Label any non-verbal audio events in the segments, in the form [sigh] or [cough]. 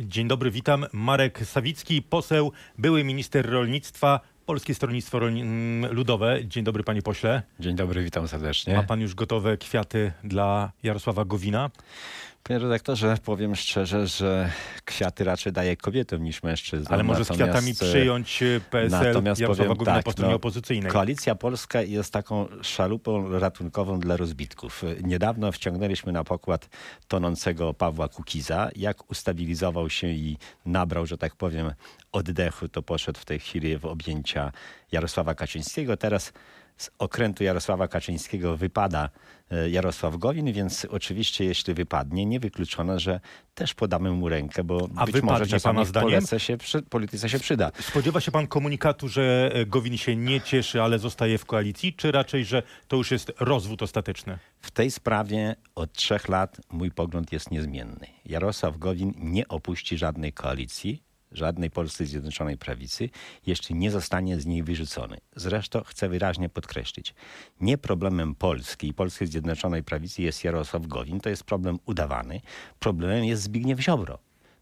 Dzień dobry, witam. Marek Sawicki, poseł, były minister rolnictwa, Polskie Stronnictwo Rolni- mm, Ludowe. Dzień dobry, panie pośle. Dzień dobry, witam serdecznie. Ma pan już gotowe kwiaty dla Jarosława Gowina? Panie redaktorze, powiem szczerze, że kwiaty raczej daje kobietom niż mężczyznom. Ale może z Natomiast, kwiatami e, przyjąć e, PSL natomiast Jarosława powiem tak, po stronie no, opozycyjnej? Koalicja Polska jest taką szalupą ratunkową dla rozbitków. Niedawno wciągnęliśmy na pokład tonącego Pawła Kukiza. Jak ustabilizował się i nabrał, że tak powiem, oddechu, to poszedł w tej chwili w objęcia Jarosława Kaczyńskiego. Teraz z okrętu Jarosława Kaczyńskiego wypada Jarosław Gowin, więc oczywiście jeśli wypadnie, niewykluczone, że też podamy mu rękę, bo A być może czasami w polityce się, przy, polityce się przyda. Spodziewa się pan komunikatu, że e, Gowin się nie cieszy, ale zostaje w koalicji, czy raczej, że to już jest rozwód ostateczny? W tej sprawie od trzech lat mój pogląd jest niezmienny. Jarosław Gowin nie opuści żadnej koalicji, żadnej Polskiej Zjednoczonej Prawicy, jeśli nie zostanie z niej wyrzucony. Zresztą chcę wyraźnie podkreślić, nie problemem Polski i Polskiej Zjednoczonej Prawicy jest Jarosław Gowin, to jest problem udawany. Problemem jest Zbigniew Ziobro.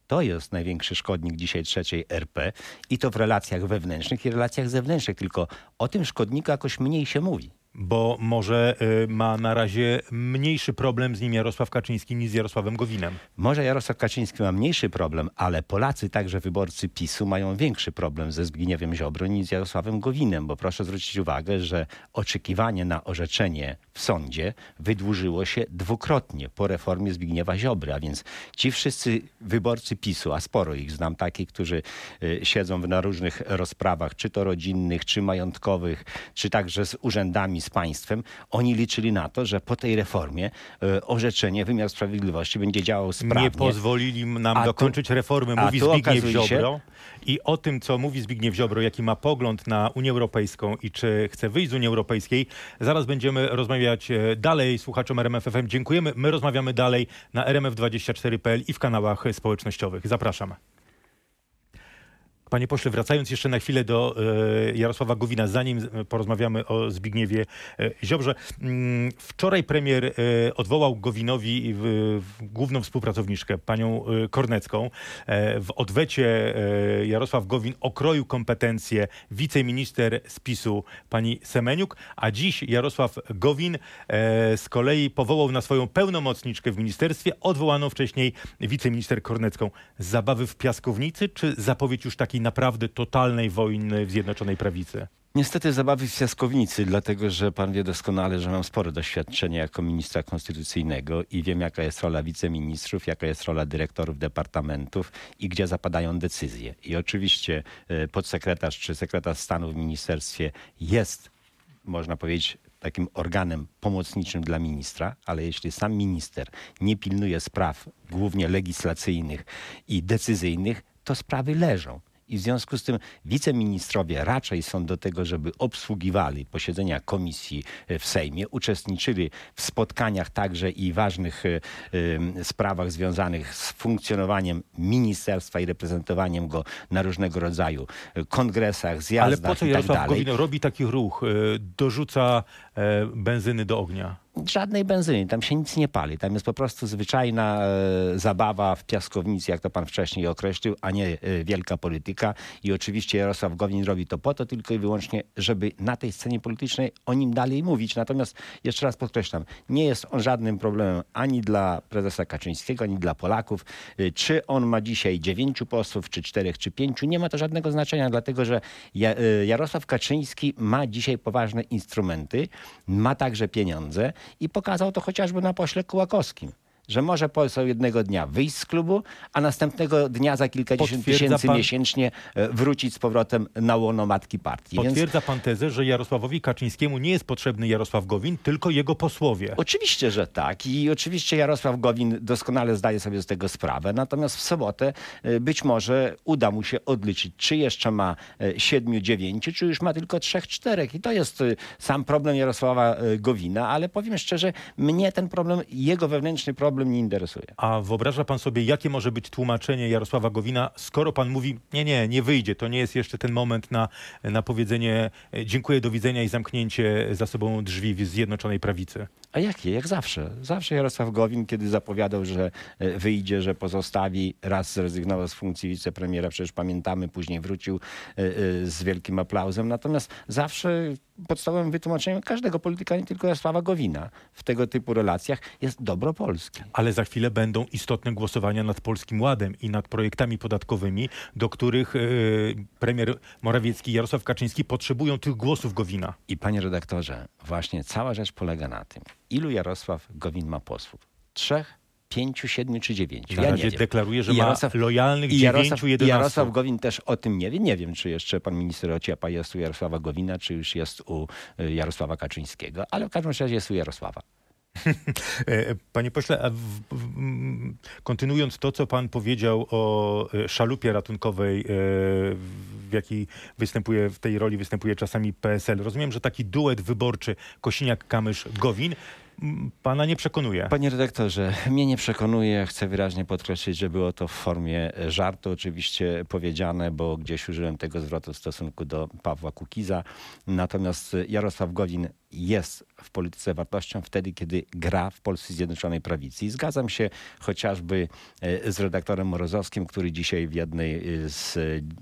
To jest największy szkodnik dzisiaj trzeciej RP i to w relacjach wewnętrznych i relacjach zewnętrznych, tylko o tym szkodniku jakoś mniej się mówi. Bo może y, ma na razie mniejszy problem z nim Jarosław Kaczyński niż z Jarosławem Gowinem. Może Jarosław Kaczyński ma mniejszy problem, ale Polacy, także wyborcy PiSu, mają większy problem ze Zbigniewem Ziobro niż z Jarosławem Gowinem, bo proszę zwrócić uwagę, że oczekiwanie na orzeczenie w sądzie wydłużyło się dwukrotnie po reformie Zbigniewa Ziobry, a więc ci wszyscy wyborcy PiSu, a sporo ich znam, takich, którzy y, siedzą na różnych rozprawach, czy to rodzinnych, czy majątkowych, czy także z urzędami, z państwem, oni liczyli na to, że po tej reformie y, orzeczenie wymiar sprawiedliwości będzie działał sprawnie. Nie pozwolili nam A tu- dokończyć reformy, a mówi tu Zbigniew Ziobro. I o tym, co mówi Zbigniew Ziobro, jaki ma pogląd na Unię Europejską i czy chce wyjść z Unii Europejskiej, zaraz będziemy rozmawiać e, dalej. Słuchaczom RMFFM dziękujemy. My rozmawiamy dalej na rmf24.pl i w kanałach społecznościowych. Zapraszam. Panie pośle, wracając jeszcze na chwilę do e, Jarosława Gowina, zanim e, porozmawiamy o Zbigniewie e, Ziobrze. Mm, wczoraj premier odwołał Gowinowi główną współpracowniczkę, panią Kornecką. W odwecie Jarosław Gowin okroił kompetencje wiceminister z PiSu pani Semeniuk, a dziś Jarosław Gowin z kolei powołał na swoją pełnomocniczkę w ministerstwie, odwołaną wcześniej wiceminister Kornecką. Zabawy w piaskownicy, czy zapowiedź już takiej naprawdę totalnej wojny w Zjednoczonej Prawicy? Niestety zabawy w piaskownicy, dlatego że pan wie doskonale, że mam spore doświadczenie jako ministra konstytucyjnego i wiem, jaka jest rola wiceministrów, jaka jest rola dyrektorów departamentów i gdzie zapadają decyzje. I oczywiście e, podsekretarz czy sekretarz stanu w ministerstwie jest, można powiedzieć, takim organem pomocniczym dla ministra, ale jeśli sam minister nie pilnuje spraw głównie legislacyjnych i decyzyjnych, to sprawy leżą. I w związku z tym wiceministrowie raczej są do tego, żeby obsługiwali posiedzenia komisji e, w Sejmie, uczestniczyli w spotkaniach także i ważnych e, sprawach związanych z funkcjonowaniem ministerstwa i reprezentowaniem go na różnego rodzaju e, kongresach, Ale zjazdach po co tak Jarosław dalej. Gowin robi taki ruch, dorzuca benzyny do ognia? Żadnej benzyny, tam się nic nie pali. Tam jest po prostu zwyczajna e, zabawa w piaskownicy, jak to pan wcześniej określił, a nie e, wielka polityka. I oczywiście Jarosław Gowin robi to po to tylko i wyłącznie, żeby na tej scenie politycznej o nim dalej mówić. Natomiast jeszcze raz podkreślam, nie jest on żadnym problemem ani dla prezesa Kaczyńskiego, ani dla Polaków. E, Czy on ma dzisiaj dziewięciu posłów, czy czterech, czy pięciu, nie ma to żadnego znaczenia, dlatego że Ja- e, Jarosław Kaczyński ma dzisiaj poważne instrumenty, ma także pieniądze i pokazał to chociażby na pośle Kułakowskim. Że może poseł jednego dnia wyjść z klubu, a następnego dnia za kilkadziesiąt Potwierdza tysięcy pan- miesięcznie e, wrócić z powrotem na łono matki partii. Więc Potwierdza pan tezę, że Jarosławowi Kaczyńskiemu nie jest potrzebny Jarosław Gowin, tylko jego posłowie. Oczywiście, że tak. I oczywiście Jarosław Gowin doskonale zdaje sobie z tego sprawę. Natomiast w sobotę e, być może uda mu się odliczyć, czy jeszcze ma e, siedmiu, dziewięciu, czy już ma tylko trzech, czterech. I to jest sam problem Jarosława Gowina, ale powiem szczerze, mnie ten problem, jego wewnętrzny problem nie interesuje. A wyobraża pan sobie, jakie może być tłumaczenie Jarosława Gowina, skoro pan mówi, nie, nie, nie wyjdzie, to nie jest jeszcze ten moment na, na powiedzenie e, dziękuję, do widzenia i zamknięcie za sobą drzwi Zjednoczonej Prawicy. A jakie? Jak zawsze. Zawsze Jarosław Gowin, kiedy zapowiadał, że e, wyjdzie, że pozostawi, raz zrezygnował z funkcji wicepremiera, przecież pamiętamy, później wrócił e, e, z wielkim aplauzem. Natomiast zawsze podstawowym wytłumaczeniem każdego polityka, nie tylko Jarosława Gowina, w tego typu relacjach jest dobro Polski. Ale za chwilę będą istotne głosowania nad Polskim Ładem i nad projektami podatkowymi, do których premier Morawiecki i Jarosław Kaczyński potrzebują tych głosów Gowina. I panie redaktorze, właśnie cała rzecz polega na tym, ilu Jarosław Gowin ma posłów? Trzech? Pięciu, siedmiu czy dziewięciu. Na ja razie deklaruje, że I ma lojalnych i dziewięciu, Jarosław, jedenastu. Jarosław Gowin też o tym nie wie. Nie wiem, czy jeszcze pan minister Ociepa jest u Jarosława Gowina, czy już jest u y, Jarosława Kaczyńskiego, ale w każdym razie jest u Jarosława. [laughs] E, Panie pośle, kontynuując to, co pan powiedział o e, szalupie ratunkowej, e, w jakiej występuje, w tej roli występuje czasami PSL. Rozumiem, że taki duet wyborczy Kosiniak-Kamysz-Gowin pana nie przekonuje. Panie redaktorze, mnie nie przekonuje. Chcę wyraźnie podkreślić, że było to w formie żartu oczywiście powiedziane, bo gdzieś użyłem tego zwrotu w stosunku do Pawła Kukiza. Natomiast Jarosław Gowin jest w polityce wartością wtedy, kiedy gra w Polsce Zjednoczonej Prawicy. I zgadzam się chociażby e, z redaktorem Morozowskim, który dzisiaj w jednej e, z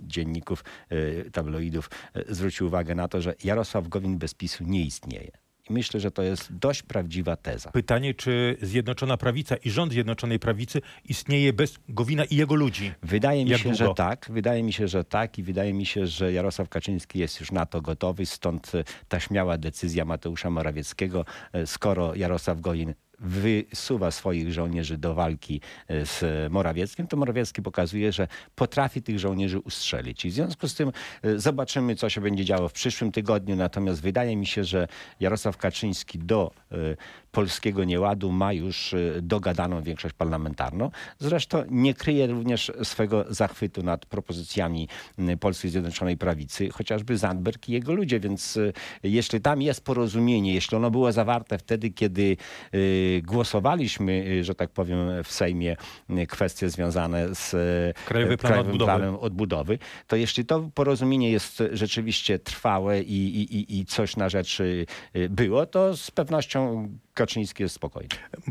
dzienników e, tabloidów zwrócił uwagę na to, że Jarosław Gowin bez PiSu nie istnieje. I myślę, że to jest dość prawdziwa teza. Pytanie, czy Zjednoczona Prawica i rząd Zjednoczonej Prawicy istnieje bez Gowina i jego ludzi? Wydaje mi Jak się, długo? że tak. Wydaje mi się, że tak i wydaje mi się, że Jarosław Kaczyński jest już na to gotowy. Stąd e, ta śmiała decyzja Mateusza Morawieckiego. E, Skoro Jarosław Gowin wysuwa swoich żołnierzy do walki e, z Morawieckim, to Morawiecki pokazuje, że potrafi tych żołnierzy ustrzelić. I w związku z tym e, zobaczymy, co się będzie działo w przyszłym tygodniu. Natomiast wydaje mi się, że Jarosław Kaczyński do e, polskiego nieładu ma już dogadaną większość parlamentarną. Zresztą nie kryje również swego zachwytu nad propozycjami Polskiej Zjednoczonej Prawicy, chociażby Zandberg i jego ludzie. Więc jeśli tam jest porozumienie, jeśli ono było zawarte wtedy, kiedy głosowaliśmy, e, że tak powiem, w Sejmie kwestie związane z e, Krajowy Plan Krajowym Odbudowy. Planem Odbudowy, to jeśli to porozumienie jest rzeczywiście trwałe i, i, i- i coś na rzeczy y, było, to z pewnością Kaczyński jest spokojny.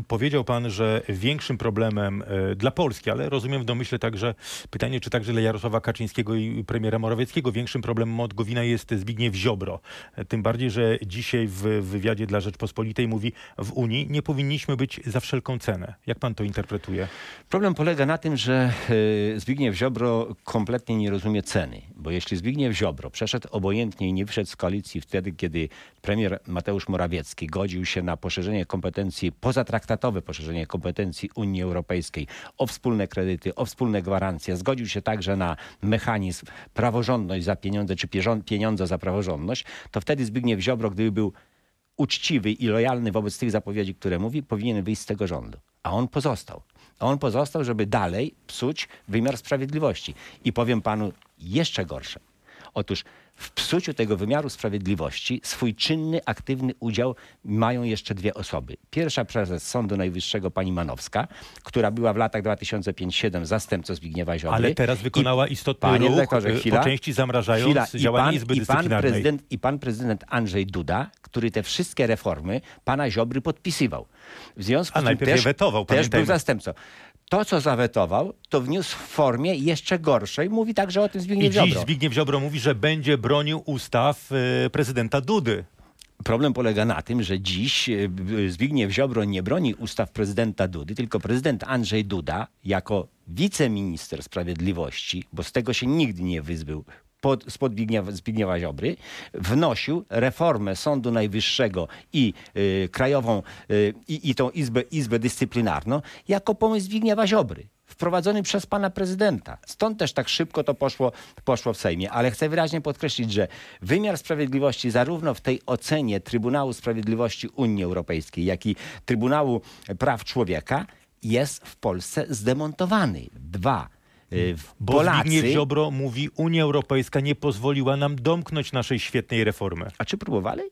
Powiedział pan, że większym problemem e, dla Polski, ale rozumiem w domyśle także pytanie, czy także dla Jarosława Kaczyńskiego i premiera Morawieckiego większym problemem od Gowina jest Zbigniew Ziobro. E, Tym bardziej, że dzisiaj w wywiadzie dla Rzeczpospolitej mówi, w Unii nie powinniśmy być za wszelką cenę. Jak pan to interpretuje? Problem polega na tym, że y, Zbigniew Ziobro kompletnie nie rozumie ceny, bo jeśli Zbigniew Ziobro przeszedł obojętnie i nie wyszedł z koalicji wtedy, kiedy premier Mateusz Morawiecki godził się na poszerzenie kompetencji, pozatraktatowe poszerzenie kompetencji Unii Europejskiej o wspólne kredyty, o wspólne gwarancje, zgodził się także na mechanizm praworządność za pieniądze, czy pieniądze za praworządność, to wtedy Zbigniew Ziobro, gdyby był uczciwy i lojalny wobec tych zapowiedzi, które mówi, powinien wyjść z tego rządu. A on pozostał. A on pozostał, żeby dalej psuć wymiar sprawiedliwości. I powiem panu jeszcze gorsze. Otóż w psuciu tego wymiaru sprawiedliwości swój czynny, aktywny udział mają jeszcze dwie osoby. Pierwsza prezes Sądu Najwyższego pani Manowska, która była w latach 2005-2007 zastępcą Zbigniewa Ziobry. Ale teraz I- wykonała istotny Panie ruch, e, chwila. po części zamrażając Chwila. I działanie pan, Izby i pan, prezydent, I pan prezydent Andrzej Duda, który te wszystkie reformy pana Ziobry podpisywał. W związku A z tym najpierw też, wetował, też był zastępcą. To, co zawetował, to wniósł w formie jeszcze gorszej. Mówi także o tym I Zbigniew dziś Ziobro. Zbigniew Ziobro mówi, że będzie bronił ustaw e, prezydenta Dudy. Problem polega na tym, że dziś e, Zbigniew Ziobro nie broni ustaw prezydenta Dudy, tylko prezydent Andrzej Duda jako wiceminister sprawiedliwości, bo z tego się nigdy nie wyzbył pod, spod Zbigniewa, Zbigniewa Ziobry, wnosił reformę Sądu Najwyższego i y, krajową y, i tą izbę, izbę dyscyplinarną jako pomysł Zbigniewa Ziobry. Wprowadzony przez pana prezydenta. Stąd też tak szybko to poszło, poszło w Sejmie. Ale chcę wyraźnie podkreślić, że wymiar sprawiedliwości zarówno w tej ocenie Trybunału Sprawiedliwości Unii Europejskiej, jak i Trybunału Praw Człowieka jest w Polsce zdemontowany. Dwa. Y, Bo Polacy, Zbigniew Ziobro mówi, Unia Europejska nie pozwoliła nam domknąć naszej świetnej reformy. a czy próbowali?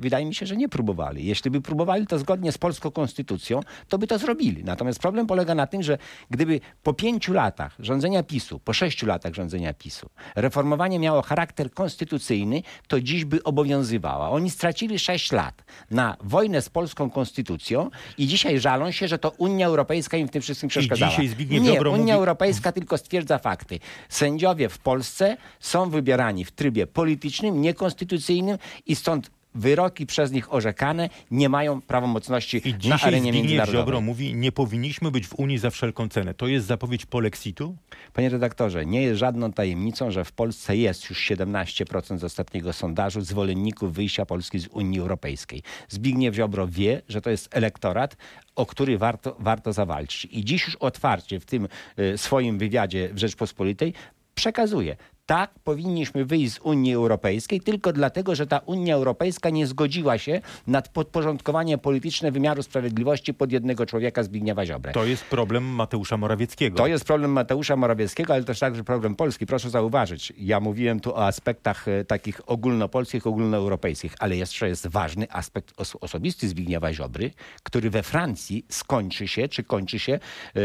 Wydaje mi się, że nie próbowali. Jeśli by próbowali to zgodnie z polską konstytucją, to by to zrobili. Natomiast problem polega na tym, że gdyby po pięciu latach rządzenia PiSu, po sześciu latach rządzenia PiSu, reformowanie miało charakter konstytucyjny, to dziś by obowiązywała. Oni stracili sześć lat na wojnę z polską konstytucją i dzisiaj żalą się, że to Unia Europejska im w tym wszystkim przeszkadzała. dzisiaj Zbigniew Nie, Unia mówi- Europejska tylko stwierdza fakty. Sędziowie w Polsce są wybierani w trybie politycznym, niekonstytucyjnym i stąd wyroki przez nich orzekane nie mają prawomocności I na arenie międzynarodowej. Ziobro mówi, nie powinniśmy być w Unii za wszelką cenę. To jest zapowiedź polexitu? Panie redaktorze, nie jest żadną tajemnicą, że w Polsce jest już 17% z ostatniego sondażu zwolenników wyjścia Polski z Unii Europejskiej. Zbigniew Ziobro wie, że to jest elektorat, o który warto, warto zawalczyć. I dziś już otwarcie w tym y, swoim wywiadzie w Rzeczpospolitej przekazuje. Tak, powinniśmy wyjść z Unii Europejskiej tylko dlatego, że ta Unia Europejska nie zgodziła się nad podporządkowanie polityczne wymiaru sprawiedliwości pod jednego człowieka Zbigniewa Ziobrę. To jest problem Mateusza Morawieckiego. To jest problem Mateusza Morawieckiego, ale też także problem Polski. Proszę zauważyć, ja mówiłem tu o aspektach e, takich ogólnopolskich, ogólnoeuropejskich, ale jeszcze jest ważny aspekt os- osobisty Zbigniewa Ziobry, który we Francji skończy się, czy kończy się e,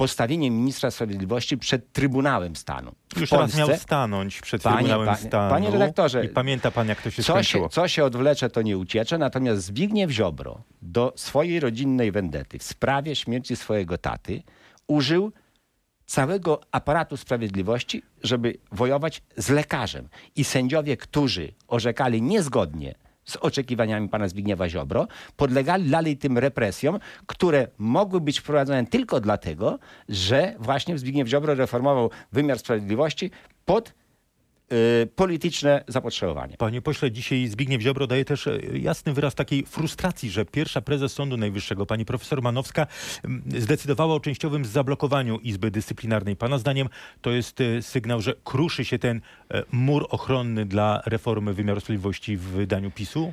postawieniem ministra sprawiedliwości przed Trybunałem Stanu. W Już raz Polsce miał stanąć przed Panie- Trybunałem panie- Stanu. panie redaktorze, I pamięta pan, jak to się co skończyło. się, co się odwlecze, to nie uciecze. Natomiast Zbigniew Ziobro do swojej rodzinnej wendety w sprawie śmierci swojego taty użył całego aparatu sprawiedliwości, żeby wojować z lekarzem. I sędziowie, którzy orzekali niezgodnie z oczekiwaniami pana Zbigniewa Ziobro, podlegali dalej tym represjom, które mogły być wprowadzone tylko dlatego, że właśnie Zbigniew Ziobro reformował wymiar sprawiedliwości pod polityczne zapotrzebowanie. Panie pośle, dzisiaj Zbigniew Ziobro daje też e, jasny wyraz takiej frustracji, że pierwsza prezes Sądu Najwyższego, pani profesor Manowska, zdecydowała o częściowym zablokowaniu Izby Dyscyplinarnej. Pana zdaniem to jest e, sygnał, że kruszy się ten mur ochronny dla reformy wymiaru sprawiedliwości w wydaniu PiSu?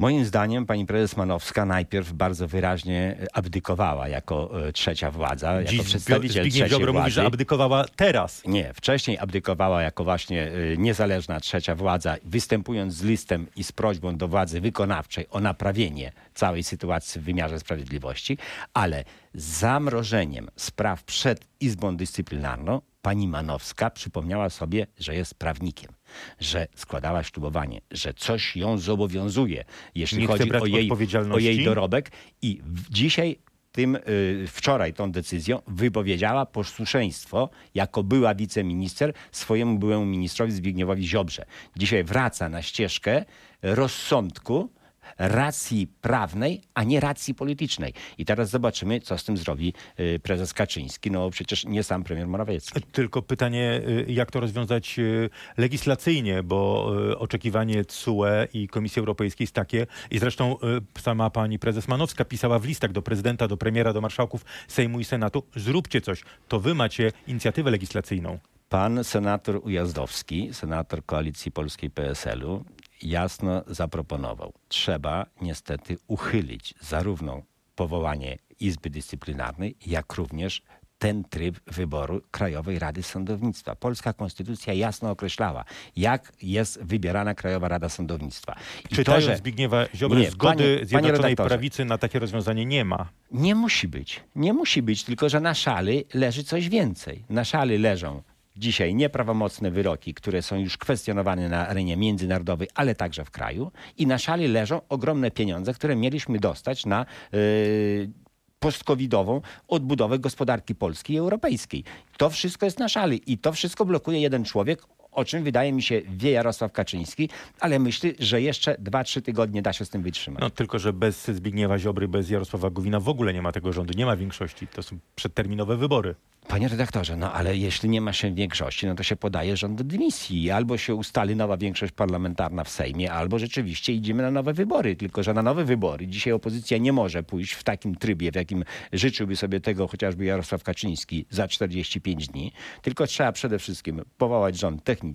Moim zdaniem pani prezes Manowska najpierw bardzo wyraźnie abdykowała jako e, trzecia władza, jako Dziś przedstawiciel Zbigniew trzeciej Ziobro władzy. mówi, że abdykowała teraz. Nie, wcześniej abdykowała jako właśnie y, niezależna trzecia władza, występując z listem i z prośbą do władzy wykonawczej o naprawienie całej sytuacji w wymiarze sprawiedliwości, ale zamrożeniem spraw przed Izbą Dyscyplinarną pani Manowska przypomniała sobie, że jest prawnikiem, że składała ślubowanie, że coś ją zobowiązuje, jeśli Nie chodzi o jej, o jej dorobek i dzisiaj tym, y, wczoraj tą decyzją wypowiedziała posłuszeństwo jako była wiceminister swojemu byłemu ministrowi Zbigniewowi Ziobrze. Dzisiaj wraca na ścieżkę rozsądku, racji prawnej, a nie racji politycznej. I teraz zobaczymy, co z tym zrobi y, prezes Kaczyński. No przecież nie sam premier Morawiecki. Tylko pytanie, y, jak to rozwiązać y, legislacyjnie, bo oczekiwanie CUE i Komisji Europejskiej jest takie, i zresztą sama pani prezes Manowska pisała w listach do prezydenta, do premiera, do marszałków Sejmu i Senatu, zróbcie coś, to wy macie inicjatywę legislacyjną. Pan senator Ujazdowski, senator Koalicji Polskiej PSL-u, jasno zaproponował. Trzeba niestety uchylić zarówno powołanie Izby Dyscyplinarnej, jak również ten tryb wyboru Krajowej Rady Sądownictwa. Polska Konstytucja jasno określała, jak jest wybierana Krajowa Rada Sądownictwa. I Czytając to, że Zbigniewa Ziobry, Nie, zgody panie- panie Zjednoczonej redaktorze. Prawicy na takie rozwiązanie nie ma. Nie musi być. Nie musi być, tylko że na szali leży coś więcej. Na szali leżą dzisiaj nieprawomocne wyroki, które są już kwestionowane na arenie międzynarodowej, ale także w kraju. I na szali leżą ogromne pieniądze, które mieliśmy dostać na yy, post-covidową odbudowę gospodarki polskiej i europejskiej. To wszystko jest na szali i to wszystko blokuje jeden człowiek, o czym wydaje mi się wie Jarosław Kaczyński, ale myślę, że jeszcze 2-3 tygodnie da się z tym wytrzymać. No tylko, że bez Zbigniewa Ziobry, bez Jarosława Gowina w ogóle nie ma tego rządu, nie ma większości. To są przedterminowe wybory. Panie redaktorze, no ale jeśli nie ma się większości, no to się podaje rząd dymisji. Albo się ustali nowa większość parlamentarna w Sejmie, albo rzeczywiście idziemy na nowe wybory. Tylko, że na nowe wybory dzisiaj opozycja nie może pójść w takim trybie, w jakim życzyłby sobie tego chociażby Jarosław Kaczyński za 45 dni. Tylko trzeba przede wszystkim powołać rząd techniczny,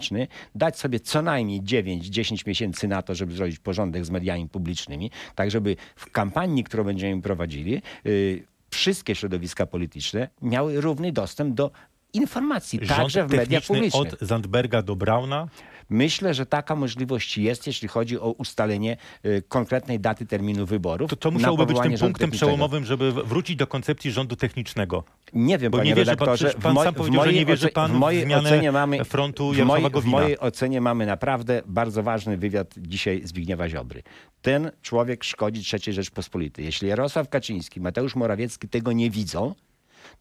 dać sobie co najmniej 9-10 miesięcy na to, żeby zrobić porządek z mediami publicznymi, tak żeby w kampanii, którą będziemy prowadzili, yy, wszystkie środowiska polityczne miały równy dostęp do informacji, także Rząd w mediach techniczny publicznych. od Zandberga do Brauna. Myślę, że taka możliwość jest, jeśli chodzi o ustalenie y, konkretnej daty terminu wyborów. To, to musiałoby być tym punktem przełomowym, żeby wrócić do koncepcji rządu technicznego. Nie wiem, Bo panie nie wierzy pan, redaktorze. pan w, sam powiedział, że nie wierzy pan w mojej ocenie mamy frontu w mojej, w mojej ocenie mamy naprawdę bardzo ważny wywiad dzisiaj Zbigniewa Ziobry. Ten człowiek szkodzi III Rzeczpospolitej. Jeśli Jarosław Kaczyński, Mateusz Morawiecki tego nie widzą,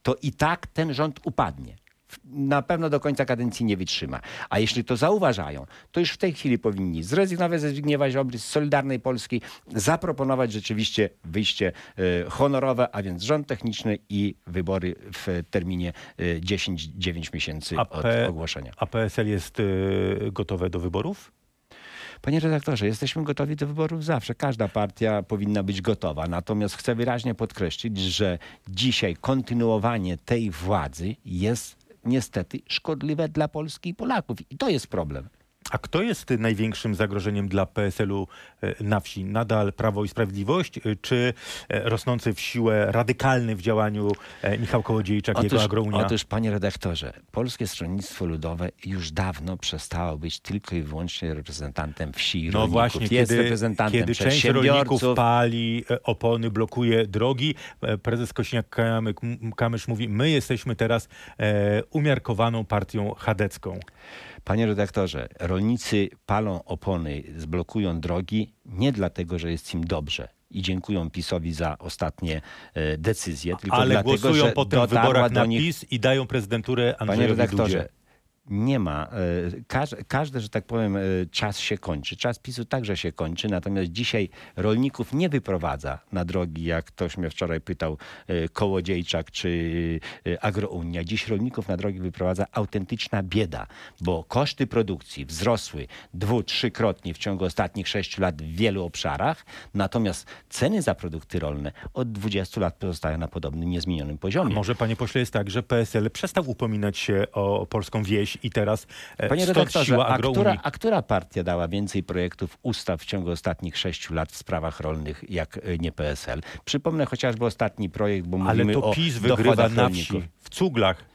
to i tak ten rząd upadnie. Na pewno do końca kadencji nie wytrzyma. A jeśli to zauważają, to już w tej chwili powinni zrezygnować ze Zbigniewa Ziobry, z Solidarnej Polski, zaproponować rzeczywiście wyjście e, honorowe, a więc rząd techniczny i wybory w terminie e, 10-9 miesięcy A od P- ogłoszenia. A PSL jest y, gotowe do wyborów? Panie redaktorze, jesteśmy gotowi do wyborów zawsze. Każda partia powinna być gotowa. Natomiast chcę wyraźnie podkreślić, że dzisiaj kontynuowanie tej władzy jest niestety szkodliwe dla Polski i Polaków. I to jest problem. A kto jest największym zagrożeniem dla PSL-u e, na wsi? Nadal Prawo i Sprawiedliwość, e, czy e, rosnący w siłę, radykalny w działaniu Michał Kołodziejczak, jego agrounia? otóż, panie redaktorze, Polskie Stronnictwo Ludowe już dawno przestało być tylko i wyłącznie reprezentantem wsi i No rolników. właśnie, jest kiedy, reprezentantem kiedy część rolników pali opony, blokuje drogi, prezes Kośniak-Kamysz mówi, my jesteśmy teraz umiarkowaną partią chadecką. Panie redaktorze, rolnicy palą opony, zblokują drogi nie dlatego, że jest im dobrze. I dziękują PiSowi za ostatnie e, decyzje, tylko Ale dlatego, głosują że w dotarła wyborach na nich PiS i dają prezydenturę Panie Andrzejowi redaktorze, Dudzie. Nie ma. e, Każ, każdy, że tak powiem, e, czas się kończy. Czas PiSu także się kończy. Natomiast dzisiaj rolników nie wyprowadza na drogi, jak ktoś mnie wczoraj pytał, e, Kołodziejczak czy Agrounia. Dziś rolników na drogi wyprowadza autentyczna bieda, bo koszty produkcji wzrosły dwu, trzykrotnie w ciągu ostatnich sześciu lat w wielu obszarach. Natomiast ceny za produkty rolne od 20 lat pozostają na podobnym, niezmienionym poziomie. Może, panie pośle, jest tak, że PSL przestał upominać się o polską wieś i teraz e, Panie redaktorze, a która, a która partia dała więcej projektów ustaw w ciągu ostatnich sześciu lat w sprawach rolnych, jak y, nie PSL? Przypomnę chociażby ostatni projekt, bo Ale mówimy to o PiS wygrywa dochodach na wsi, w cuglach.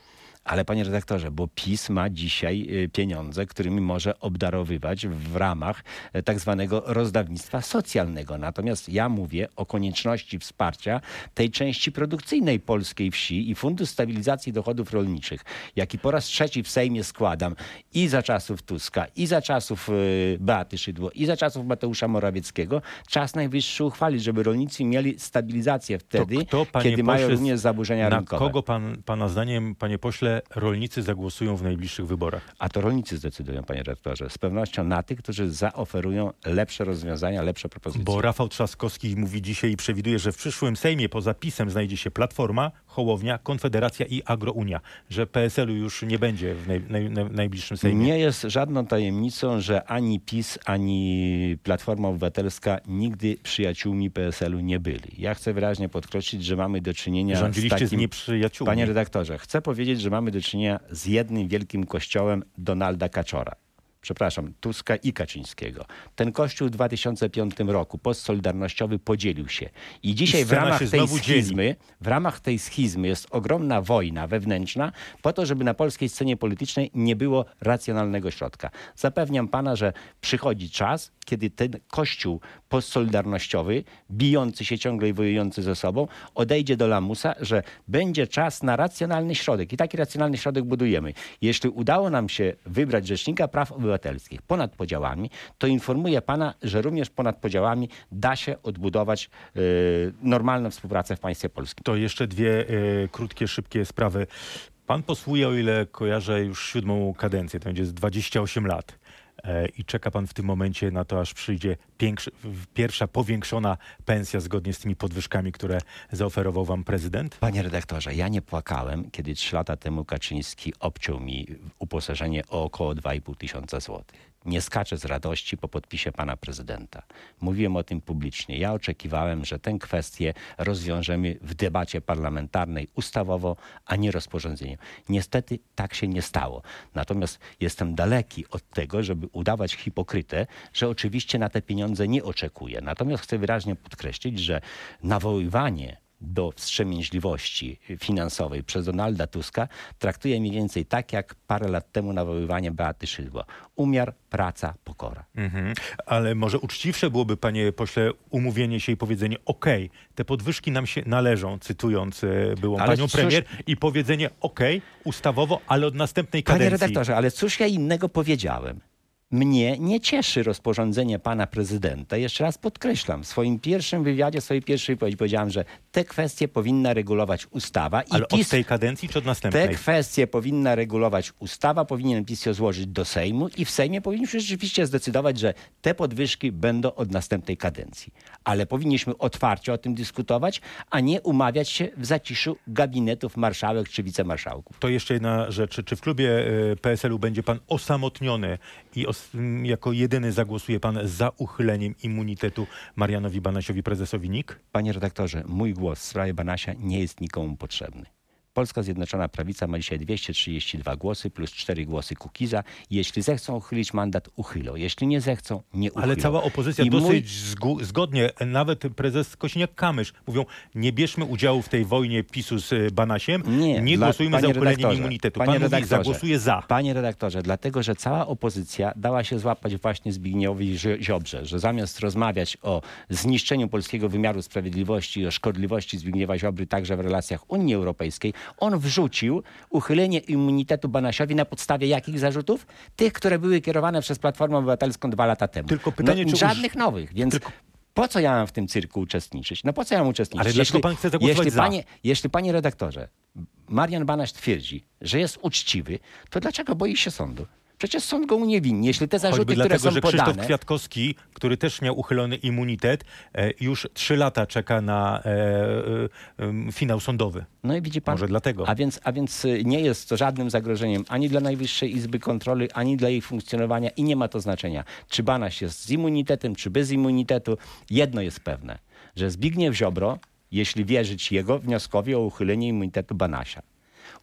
Ale panie redaktorze, bo PiS ma dzisiaj y, pieniądze, którymi może obdarowywać w ramach e, tak zwanego rozdawnictwa socjalnego. Natomiast ja mówię o konieczności wsparcia tej części produkcyjnej polskiej wsi i Fundusz Stabilizacji Dochodów Rolniczych, jaki po raz trzeci w Sejmie składam i za czasów Tuska, i za czasów y, Beaty Szydło, i za czasów Mateusza Morawieckiego. Czas najwyższy uchwalić, żeby rolnicy mieli stabilizację wtedy, kto, kiedy mają również zaburzenia Na rynkowe. kogo pan, pana zdaniem, panie pośle, rolnicy zagłosują w najbliższych wyborach? A to rolnicy zdecydują, panie rektorze. Z pewnością na tych, którzy zaoferują lepsze rozwiązania, lepsze propozycje. Bo Rafał Trzaskowski mówi dzisiaj i przewiduje, że w przyszłym Sejmie poza PiSem znajdzie się Platforma, Hołownia, Konfederacja i Agrounia. Że PSL-u już nie będzie w naj, naj, naj, najbliższym Sejmie. Nie jest żadną tajemnicą, że ani PiS, ani Platforma Obywatelska nigdy przyjaciółmi PSL-u nie byli. Ja chcę wyraźnie podkreślić, że mamy do czynienia Rządziliście z takim... z nieprzyjaciółmi. Panie redaktorze, chcę powiedzieć, że mamy do czynienia z jednym wielkim kościołem Donalda Kaczora. Przepraszam, Tuska i Kaczyńskiego. Ten kościół w 2005 roku, postsolidarnościowy, podzielił się. I dzisiaj w scena ramach tej dzieli. schizmy, w ramach tej schizmy jest ogromna wojna wewnętrzna po to, żeby na polskiej scenie politycznej nie było racjonalnego środka. Zapewniam pana, że przychodzi czas, kiedy ten kościół postsolidarnościowy, bijący się ciągle i wojujący ze sobą, odejdzie do lamusa, że będzie czas na racjonalny środek. I taki racjonalny środek budujemy. Jeśli udało nam się wybrać Rzecznika Praw Obywatelskich ponad podziałami, to informuję pana, że również ponad podziałami da się odbudować e, normalną współpracę w państwie polskim. To jeszcze dwie e, krótkie, szybkie sprawy. Pan posłuje, o ile kojarzę, już siódmą kadencję, to będzie z 28 lat. E, I czeka pan w tym momencie na to, aż przyjdzie pierwsza powiększona pensja zgodnie z tymi podwyżkami, które zaoferował wam prezydent? Panie redaktorze, ja nie płakałem, kiedy trzy lata temu Kaczyński obciął mi uposażenie o około 2,5 tysiąca złotych. Nie skaczę z radości po podpisie pana prezydenta. Mówiłem o tym publicznie. Ja oczekiwałem, że tę kwestię rozwiążemy w debacie parlamentarnej ustawowo, a nie rozporządzeniem. Niestety tak się nie stało. Natomiast jestem daleki od tego, żeby udawać hipokrytę, że oczywiście na te pieniądze nie oczekuję. Natomiast chcę wyraźnie podkreślić, że nawoływanie do wstrzemięźliwości finansowej przez Donalda Tuska traktuje mniej więcej tak, jak parę lat temu nawoływanie Beaty Szydło. Umiar, praca, pokora. Mhm. Ale może uczciwsze byłoby, panie pośle, umówienie się i powiedzenie OK, te podwyżki nam się należą, cytując e, byłą Ale panią cóż- premier i powiedzenie OK, ustawowo, ale od następnej Panie kadencji. redaktorze, ale cóż ja innego powiedziałem? Mnie nie cieszy rozporządzenie pana prezydenta. Jeszcze raz podkreślam, w swoim pierwszym wywiadzie, w swojej pierwszej wypowiedzi powiedziałem, że te kwestie powinna regulować ustawa i Ale od PiS tej kadencji czy od te następnej? kwestie powinna regulować ustawa, powinien PiS ją złożyć do Sejmu i w Sejmie powinniśmy rzeczywiście zdecydować, że te podwyżki będą od następnej kadencji. Ale powinniśmy otwarcie o tym dyskutować, a nie umawiać się w zaciszu gabinetów marszałek czy wicemarszałków. To jeszcze jedna rzecz. Czy w klubie e, PSL-u będzie pan osamotniony i os- m, jako jedyny zagłosuje pan za uchyleniem immunitetu Marianowi Banasiowi, prezesowi NIK? Panie redaktorze, mój głos w sprawie Banasia nie jest nikomu potrzebny. Polska Zjednoczona Prawica ma dzisiaj 232 głosy plus 4 głosy Kukiza. Jeśli zechcą uchylić mandat, uchylą. Jeśli nie zechcą, nie uchylą. Ale cała opozycja I mój- dosyć zgu- zgodnie, nawet prezes Kosiniak-Kamysz mówią, nie bierzmy udziału w tej wojnie PiSu z e, Banasiem, Nie, nie dla- głosujmy za uchyleniem immunitetu. panie Pan mówi, redaktorze, zagłosuje za. Panie redaktorze, dlatego, że cała opozycja dała się złapać właśnie Zbigniewowi Zi- Ziobrze, że zamiast rozmawiać o zniszczeniu polskiego wymiaru sprawiedliwości i o szkodliwości Zbigniewa Ziobry także w relacjach Unii Europejskiej, on wrzucił uchylenie immunitetu Banasiowi na podstawie jakich zarzutów? Tych, które były kierowane przez Platformę Obywatelską dwa lata temu. Tylko pytanie, no, czy Żadnych nowych, więc... Tylko- Po co ja mam w tym cyrku uczestniczyć? No po co ja mam uczestniczyć? Ale dlaczego pan chce zagłosować jeśli za? panie, jeśli panie redaktorze, Marian Banaś twierdzi, że jest uczciwy, to dlaczego boi się sądu? Przecież sąd go uniewinni. Jeśli te zarzuty, Choćby które dlatego, są że Krzysztof podane... Kwiatkowski, który też miał uchylony immunitet, e, już trzy lata czeka na e, e, finał sądowy. No i widzi pan. Może dlatego. A więc, a więc y, nie jest to żadnym zagrożeniem ani dla Najwyższej Izby Kontroli, ani dla jej funkcjonowania i nie ma to znaczenia, czy Banaś jest z immunitetem, czy bez immunitetu. Jedno jest pewne, że Zbigniew Ziobro, jeśli wierzyć jego wnioskowi o uchylenie immunitetu Banasia,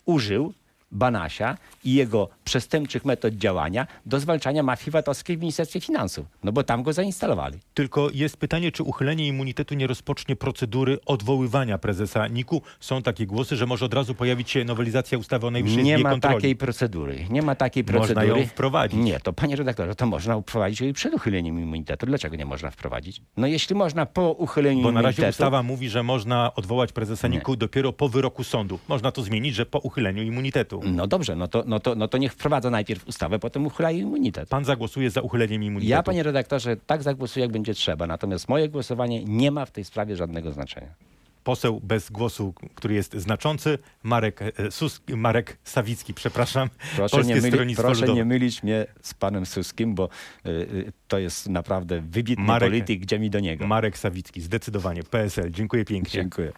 użył Banasia i jego przestępczych metod działania do zwalczania mafii VAT-owskiej w Ministerstwie Finansów. No bo tam go zainstalowali. Tylko jest pytanie, czy uchylenie immunitetu nie rozpocznie procedury odwoływania prezesa NIK-u. Są takie głosy, że może od razu pojawić się nowelizacja ustawy o Najwyższej Nie ma Kontroli. takiej procedury. Nie ma takiej Można procedury. ją wprowadzić. Nie, to panie redaktorze, to można wprowadzić i przed uchyleniem immunitetu. Dlaczego nie można wprowadzić? No jeśli można po uchyleniu Bo na razie immunitetu... ustawa mówi, że można odwołać prezesa NIK-u dopiero po wyroku sądu. Można to zmienić, że po uchyleniu immunitetu. No dobrze, no to, no, to, no to niech wprowadza najpierw ustawę, potem uchylają immunitet. Pan zagłosuje za uchyleniem immunitetu. Ja, panie redaktorze, tak zagłosuję, jak będzie trzeba. Natomiast moje głosowanie nie ma w tej sprawie żadnego znaczenia. Poseł bez głosu, który jest znaczący, Marek, e, Sus, Marek Sawicki, przepraszam, Proszę, Polskie nie, myli, Stronnictwo proszę Ludowe. nie mylić mnie z panem Suskim, bo y, to jest naprawdę wybitny Marek- polityk, gdzie mi do niego. Marek Sawicki, zdecydowanie, PSL. Dziękuję pięknie. Dziękuję.